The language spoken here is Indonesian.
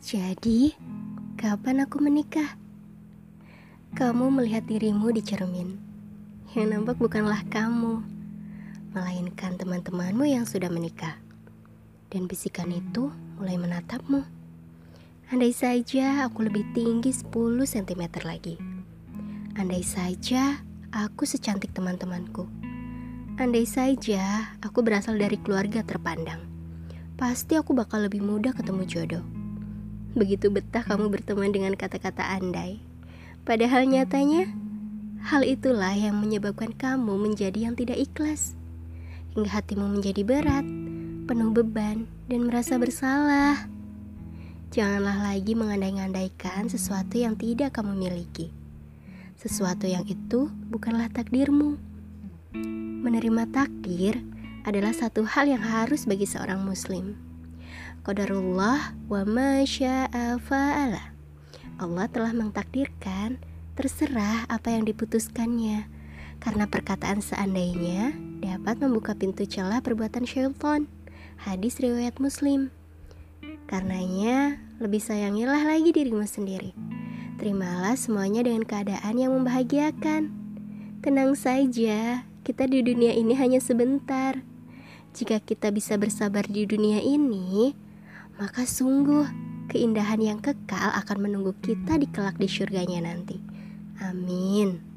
Jadi, kapan aku menikah? Kamu melihat dirimu di cermin. Yang nampak bukanlah kamu, melainkan teman-temanmu yang sudah menikah. Dan bisikan itu mulai menatapmu. Andai saja aku lebih tinggi 10 cm lagi. Andai saja aku secantik teman-temanku. Andai saja aku berasal dari keluarga terpandang. Pasti aku bakal lebih mudah ketemu jodoh. Begitu betah kamu berteman dengan kata-kata andai. Padahal nyatanya, hal itulah yang menyebabkan kamu menjadi yang tidak ikhlas. Hingga hatimu menjadi berat, penuh beban, dan merasa bersalah. Janganlah lagi mengandai-andaikan sesuatu yang tidak kamu miliki. Sesuatu yang itu bukanlah takdirmu. Menerima takdir adalah satu hal yang harus bagi seorang muslim. Qadarullah wa masya'a fa'ala. Allah telah mentakdirkan terserah apa yang diputuskannya. Karena perkataan seandainya dapat membuka pintu celah perbuatan syaitan. Hadis riwayat Muslim. Karenanya, lebih sayangilah lagi dirimu sendiri. Terimalah semuanya dengan keadaan yang membahagiakan. Tenang saja, kita di dunia ini hanya sebentar. Jika kita bisa bersabar di dunia ini, maka sungguh keindahan yang kekal akan menunggu kita di kelak di surganya nanti. Amin.